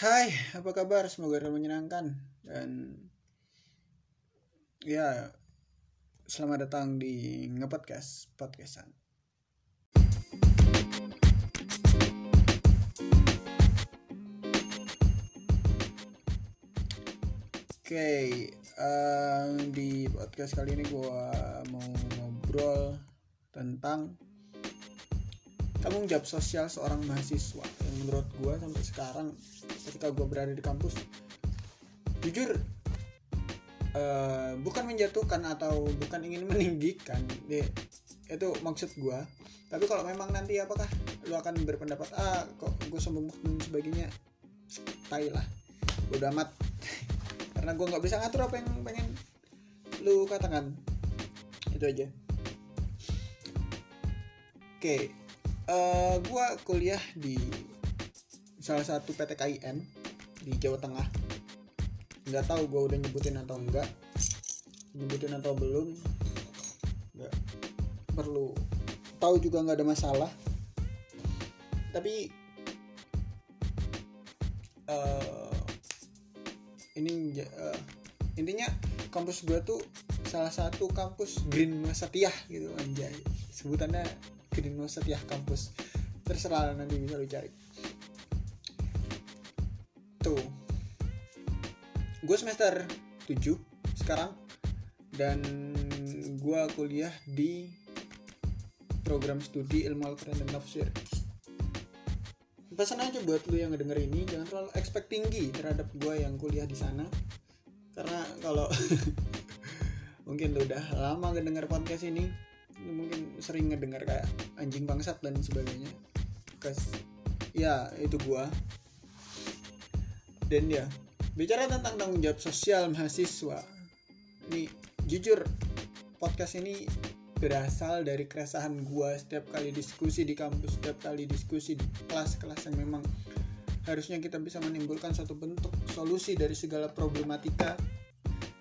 Hai, apa kabar? Semoga menyenangkan dan ya selamat datang di ngepodcast podcastan. Oke, eh, di podcast kali ini gue mau ngobrol tentang tanggung jawab sosial seorang mahasiswa menurut gue sampai sekarang ketika gue berada di kampus jujur eh, bukan menjatuhkan atau bukan ingin meninggikan deh itu maksud gue tapi kalau memang nanti apakah lu akan berpendapat ah kok gue sombong dan sebagainya? Tai lah udah amat. Karena gue nggak bisa ngatur apa yang pengen lu katakan. Itu aja. Oke eh gue kuliah di salah satu PT KIN di Jawa Tengah. Nggak tahu gue udah nyebutin atau enggak. Nyebutin atau belum nggak perlu. Tahu juga nggak ada masalah. Tapi eh, ini eh, intinya kampus gue tuh salah satu kampus Green Wasatiyah gitu anjay. Sebutannya Green Wasatiyah kampus. Terserah nanti bisa lu cari gue semester 7 sekarang dan gue kuliah di program studi ilmu Al-Quran dan Tafsir. Pesan aja buat lu yang ngedenger ini jangan terlalu expect tinggi terhadap gue yang kuliah di sana. Karena kalau mungkin lu udah lama ngedenger podcast ini lu mungkin sering ngedenger kayak anjing bangsat dan sebagainya. Kes, ya itu gua. Dan ya bicara tentang tanggung jawab sosial mahasiswa. Ini jujur podcast ini berasal dari keresahan gua setiap kali diskusi di kampus setiap kali diskusi di kelas-kelas yang memang harusnya kita bisa menimbulkan suatu bentuk solusi dari segala problematika.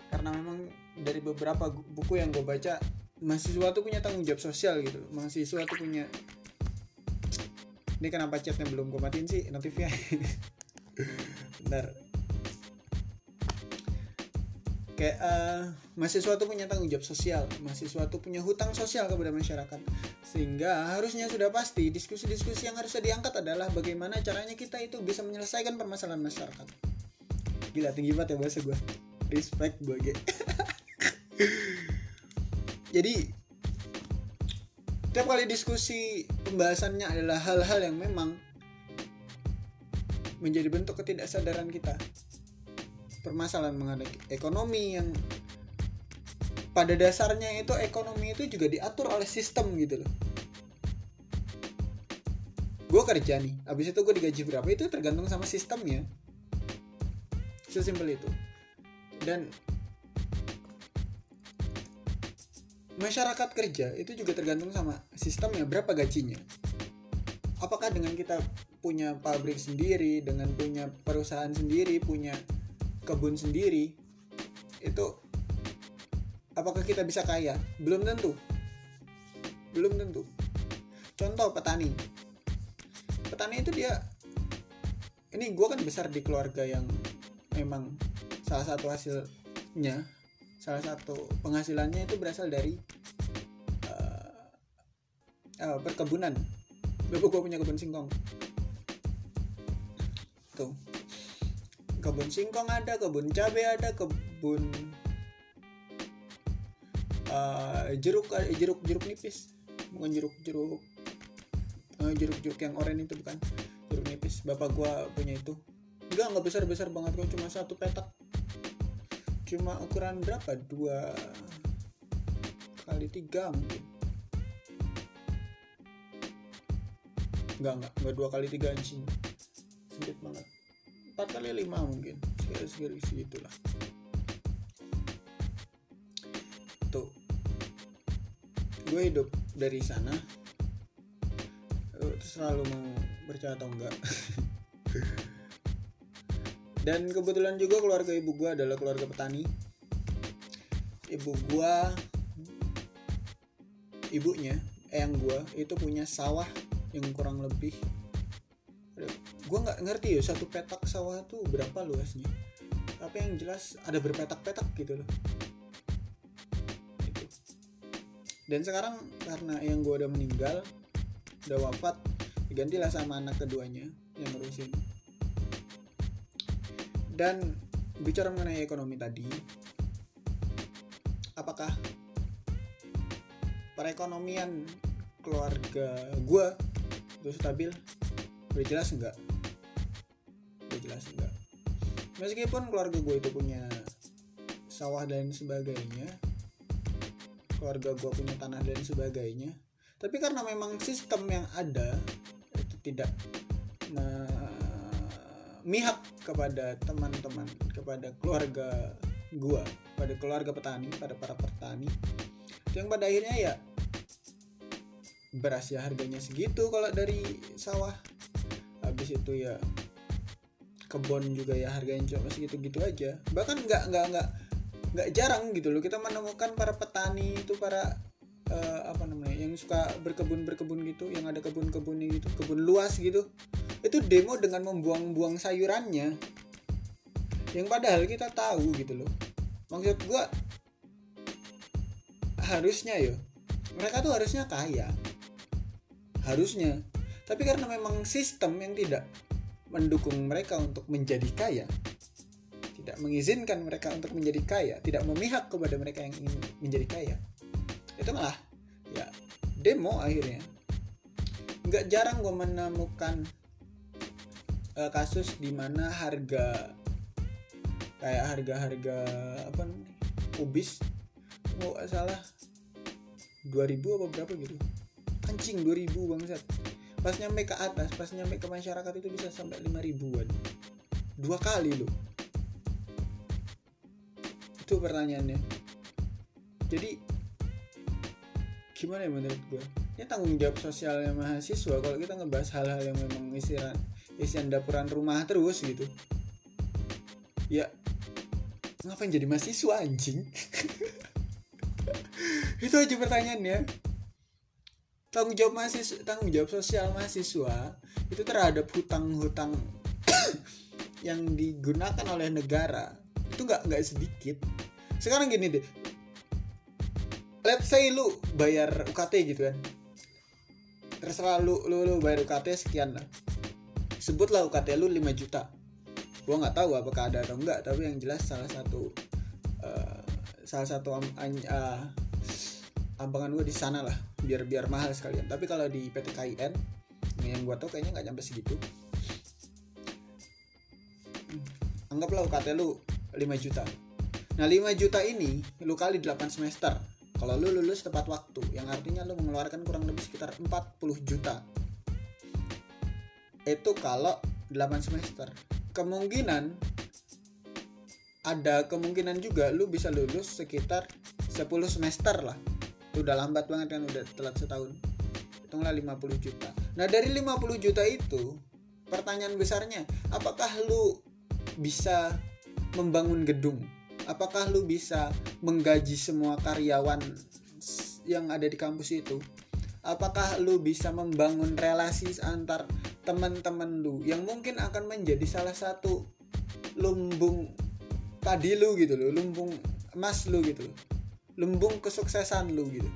Karena memang dari beberapa buku yang gue baca mahasiswa tuh punya tanggung jawab sosial gitu. Mahasiswa tuh punya ini kenapa chatnya belum gue matiin sih notifnya? Bentar kayak eh, mahasiswa tuh punya tanggung jawab sosial mahasiswa tuh punya hutang sosial kepada masyarakat. Sehingga harusnya sudah pasti diskusi-diskusi yang harusnya diangkat adalah bagaimana caranya kita itu bisa menyelesaikan permasalahan masyarakat. Gila tinggi banget ya bahasa gue respect gue Ge. jadi tiap kali diskusi pembahasannya adalah hal-hal yang memang menjadi bentuk ketidaksadaran kita permasalahan mengenai ekonomi yang pada dasarnya itu ekonomi itu juga diatur oleh sistem gitu loh. Gue kerja nih abis itu gue digaji berapa itu tergantung sama sistemnya. Sesimpel itu. Dan masyarakat kerja itu juga tergantung sama sistemnya berapa gajinya. Apakah dengan kita punya pabrik sendiri dengan punya perusahaan sendiri punya kebun sendiri itu apakah kita bisa kaya? Belum tentu. Belum tentu. Contoh petani. Petani itu dia ini gue kan besar di keluarga yang memang salah satu hasilnya salah satu penghasilannya itu berasal dari eh, eh, perkebunan. Bapak gue punya kebun singkong. Tuh kebun singkong ada kebun cabai ada kebun eh, jeruk eh, jeruk jeruk nipis. Bukan jeruk jeruk eh, jeruk jeruk yang oranye itu bukan. Jeruk nipis. Bapak gua punya itu. Enggak nggak besar besar banget kok cuma satu petak. Cuma ukuran berapa? Dua kali tiga mungkin. Enggak enggak. Enggak dua kali tiga anjing kali lima mungkin. Segitu segitu lah tuh. Gue hidup dari sana. Eh, terserah lu mau percaya atau enggak. Dan kebetulan juga keluarga ibu gue adalah keluarga petani. Ibu gue ibunya eyang gue itu punya sawah yang kurang lebih gue nggak ngerti ya satu petak sawah tuh berapa luasnya? Tapi yang jelas ada berpetak-petak gitu loh. Gitu. dan sekarang karena yang gue udah meninggal udah wafat digantilah sama anak keduanya yang ngurusin dan bicara mengenai ekonomi tadi apakah perekonomian keluarga gue itu stabil? Udah jelas enggak meskipun keluarga gue itu punya sawah dan sebagainya keluarga gue punya tanah dan sebagainya tapi karena memang sistem yang ada itu tidak memihak kepada teman-teman kepada keluarga gua pada keluarga petani pada para petani yang pada akhirnya ya beras ya harganya segitu kalau dari sawah. Habis itu ya kebun juga ya harganya cuma segitu-gitu aja. Bahkan nggak nggak nggak nggak jarang gitu loh kita menemukan para petani itu para uh, apa namanya yang suka berkebun berkebun gitu yang ada kebun-kebunnya gitu kebun luas gitu. Itu demo dengan membuang-buang sayurannya. Yang padahal kita tahu gitu loh. Maksud gua harusnya yo mereka tuh harusnya kaya. Harusnya. Tapi karena memang sistem yang tidak mendukung mereka untuk menjadi kaya. Tidak mengizinkan mereka untuk menjadi kaya. Tidak memihak kepada mereka yang ingin menjadi kaya. Itu malah ya demo akhirnya. Nggak jarang gue menemukan uh, kasus di mana harga kayak harga-harga apa namanya kubis nggak oh, salah 2000 apa berapa gitu. Anjing 2000 bangsat pas nyampe ke atas pas nyampe ke masyarakat itu bisa sampai 5 ribuan. Dua kali loh. Itu pertanyaannya. Jadi gimana ya menurut gue ini tanggung jawab sosialnya mahasiswa kalau kita ngebahas hal-hal yang memang isian isian dapuran rumah terus gitu. Ya ngapain jadi mahasiswa anjing? Itu aja pertanyaannya tanggung jawab mahasiswa tanggung jawab sosial mahasiswa itu terhadap hutang-hutang yang digunakan oleh negara itu nggak nggak sedikit. Sekarang gini deh. Let's say lu bayar UKT gitu kan. Terserah lu lu, lu bayar UKT sekian lah. Sebutlah UKT lu 5 juta. Gua nggak tahu apakah ada atau enggak tapi yang jelas salah satu uh, salah satu um, uh, ambangan gue di sana lah biar biar mahal sekalian. Tapi kalau di PT KIN yang gua tahu kayaknya nggak nyampe segitu. Anggaplah UKT lu 5 juta. Nah 5 juta ini lu kali 8 semester. Kalau lu lulus tepat waktu yang artinya lu mengeluarkan kurang lebih sekitar 40 juta. Itu kalau 8 semester. Kemungkinan ada kemungkinan juga lu bisa lulus sekitar 10 semester lah itu udah lambat banget kan udah telat setahun. Hitunglah 50 juta. Nah dari 50 juta itu pertanyaan besarnya apakah lu bisa membangun gedung? Apakah lu bisa menggaji semua karyawan yang ada di kampus itu? Apakah lu bisa membangun relasi antar teman-teman lu yang mungkin akan menjadi salah satu lumbung padi lu gitu loh lumbung emas lu gitu loh lumbung kesuksesan lu gitu.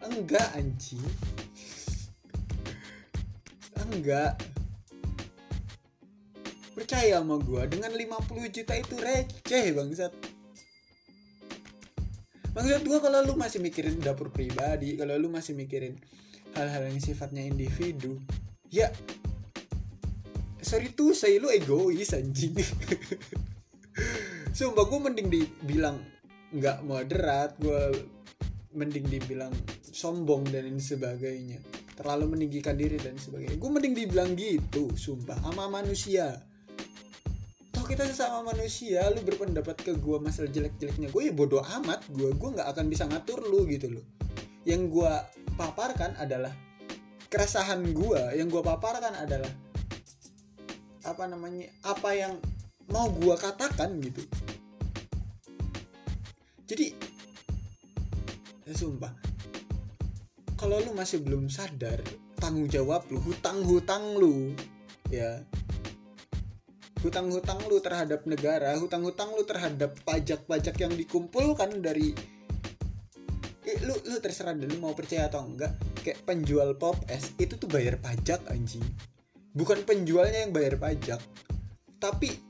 Enggak anjing. Enggak. Percaya sama gue dengan 50 juta itu receh bangsat. Maksud gue kalau lu masih mikirin dapur pribadi kalau lu masih mikirin hal-hal yang sifatnya individu ya sorry tuh saya lu egois anjing. Sumpah gue mending dibilang nggak moderat gue mending dibilang sombong dan sebagainya. Terlalu meninggikan diri dan sebagainya. Gue mending dibilang gitu sumpah sama manusia. Kita sesama manusia lu berpendapat ke gue masalah jelek-jeleknya. Gue ya bodoh amat gue gue nggak akan bisa ngatur lu gitu loh. Yang gue paparkan adalah keresahan gue yang gue paparkan adalah apa namanya apa yang mau gue katakan gitu jadi ya sumpah. Kalau lu masih belum sadar tanggung jawab lu hutang-hutang lu ya. Hutang-hutang lu terhadap negara hutang-hutang lu terhadap pajak-pajak yang dikumpulkan dari eh, lu lu terserah deh lu mau percaya atau enggak kayak penjual pop es itu tuh bayar pajak anjing. Bukan penjualnya yang bayar pajak tapi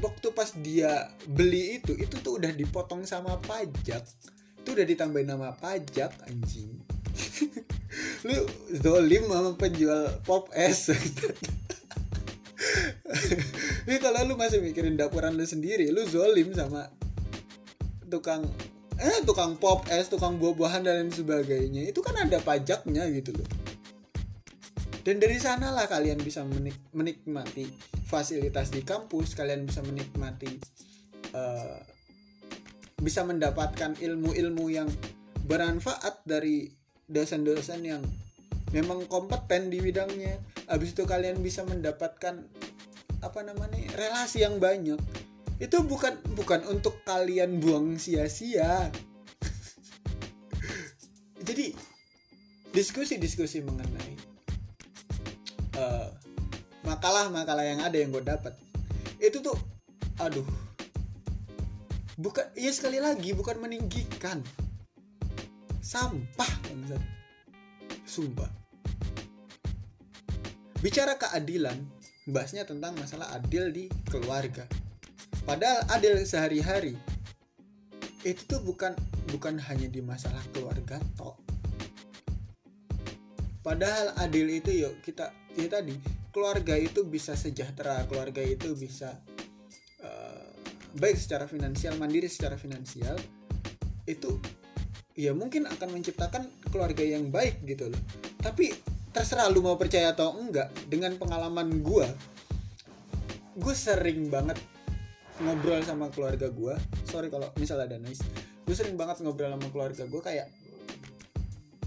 waktu pas dia beli itu itu tuh udah dipotong sama pajak. Itu udah ditambahin nama pajak anjing. Lu zolim sama penjual pop es. Ini kalau lu masih mikirin dapuran lu sendiri lu zolim sama tukang eh tukang pop es tukang buah-buahan dan lain sebagainya itu kan ada pajaknya gitu loh. Dan dari sanalah kalian bisa menik menikmati fasilitas di kampus kalian bisa menikmati uh, bisa mendapatkan ilmu-ilmu yang bermanfaat dari dosen-dosen yang memang kompeten di bidangnya. Habis itu kalian bisa mendapatkan apa namanya relasi yang banyak. Itu bukan bukan untuk kalian buang sia-sia. Jadi diskusi-diskusi mengenai uh, makalah-makalah yang ada yang gue dapat. Itu tuh aduh. Bukan ya sekali lagi bukan meninggikan. Sampah bangsat sumpah. Bicara keadilan bahasnya tentang masalah adil di keluarga. Padahal adil sehari-hari itu tuh bukan bukan hanya di masalah keluarga toh padahal adil itu yuk kita ya tadi keluarga itu bisa sejahtera keluarga itu bisa uh, baik secara finansial mandiri secara finansial itu ya mungkin akan menciptakan keluarga yang baik gitu loh. Tapi terserah lu mau percaya atau enggak dengan pengalaman gue gue sering banget ngobrol sama keluarga gue sorry kalau misalnya ada noise. Gue sering banget ngobrol sama keluarga gue kayak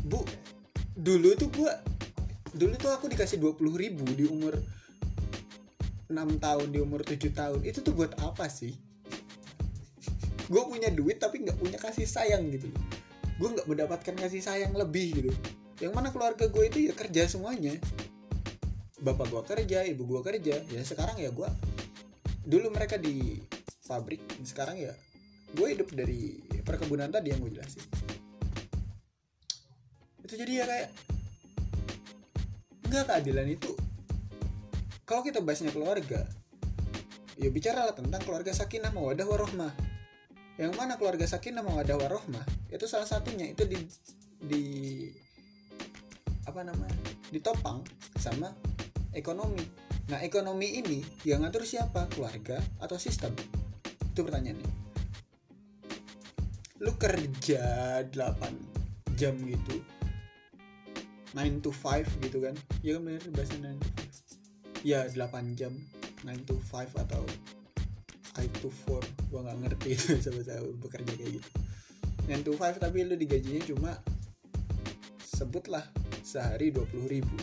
bu dulu tuh gue dulu tuh aku dikasih 20 ribu di umur 6 tahun di umur 7 tahun. Itu tuh buat apa sih? Gue punya duit tapi nggak punya kasih sayang gitu gue nggak mendapatkan kasih sayang lebih gitu. Yang mana keluarga gue itu ya kerja semuanya. Bapak gue kerja ibu gue kerja. Ya sekarang ya gue dulu mereka di pabrik sekarang ya gue hidup dari perkebunan tadi yang gue jelasin. Itu jadi ya kayak nggak keadilan itu kalau kita bahasnya keluarga ya bicaralah tentang keluarga sakinah mawadah warohmah yang mana keluarga sakinah mawadah warohmah itu salah satunya itu di di apa namanya ditopang sama ekonomi. Nah ekonomi ini yang ngatur siapa? Keluarga atau sistem? Itu pertanyaannya. Lu kerja 8 jam gitu 9 to 5 gitu kan. Ya kan bener bahasa 9 to 5 ya 8 jam 9 to 5 atau I to 4 gua nggak ngerti itu sama-sama bekerja kayak gitu. 9 to 5 tapi lu digajinya cuma sebutlah sehari 20 ribu.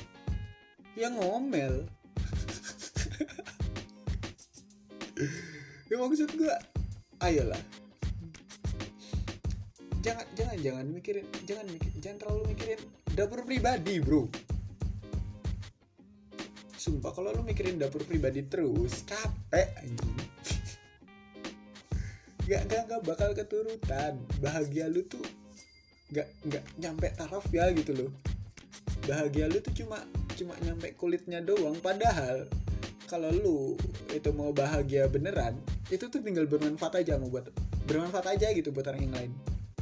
Ya ngomel. Ya maksud gua ayolah. Jangan jangan jangan mikirin jangan mikir jangan terlalu mikirin dapur pribadi bro. Sumpah kalau lu mikirin dapur pribadi terus capek anjing. Gak, gak, gak bakal keturutan. Bahagia lu tuh gak, gak nyampe taraf ya gitu loh. Bahagia lu tuh cuma cuma nyampe kulitnya doang. Padahal kalau lu itu mau bahagia beneran itu tuh tinggal bermanfaat aja mau buat bermanfaat aja gitu buat orang yang lain.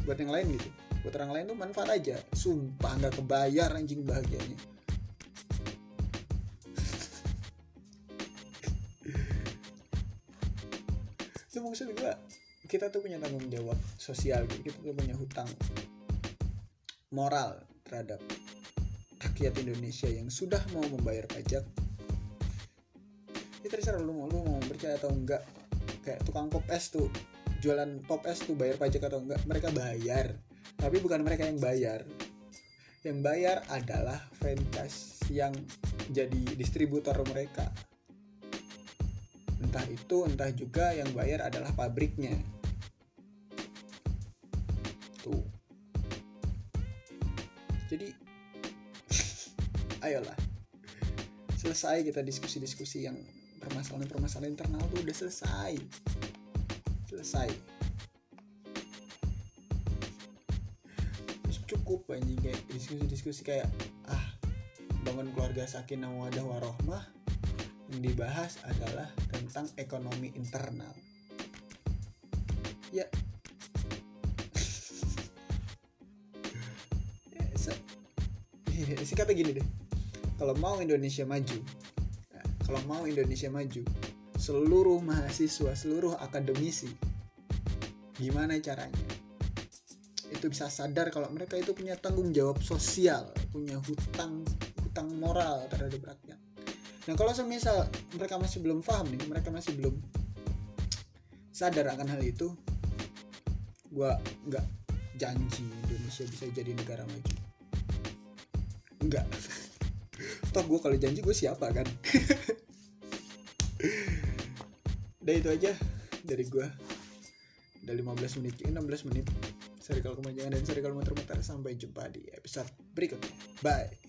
Buat yang lain gitu buat orang lain tuh manfaat aja. Sumpah nggak kebayar anjing bahagianya. Itu maksud gue kita tuh punya tanggung jawab sosial gitu kita tuh punya hutang moral terhadap rakyat Indonesia yang sudah mau membayar pajak. Ya terserah lu mau lu mau percaya atau enggak. Kayak tukang pop es tuh jualan pop es tuh bayar pajak atau enggak mereka bayar tapi bukan mereka yang bayar. Yang bayar adalah franchise yang jadi distributor mereka. Entah itu entah juga yang bayar adalah pabriknya. Tuh. Jadi ayolah. Selesai kita diskusi-diskusi yang permasalahan-permasalahan internal tuh udah selesai. Selesai cukup anjing kayak diskusi-diskusi kayak ah bangun keluarga sakinah wadah warohmah yang dibahas adalah tentang ekonomi internal. Ya. Sih kata gini deh. Kalau mau Indonesia maju kalau mau Indonesia maju seluruh mahasiswa seluruh akademisi gimana caranya itu bisa sadar kalau mereka itu punya tanggung jawab sosial punya hutang hutang moral terhadap rakyat. Nah kalau semisal mereka masih belum paham nih mereka masih belum sadar akan hal itu gue nggak janji Indonesia bisa jadi negara maju. Enggak toh gue kalau janji gue siapa kan? Udah itu aja dari gue udah 15 menit 16 menit Sorry kalau kemanjangan dan sorry kalau muter-muter sampai jumpa di episode berikutnya. Bye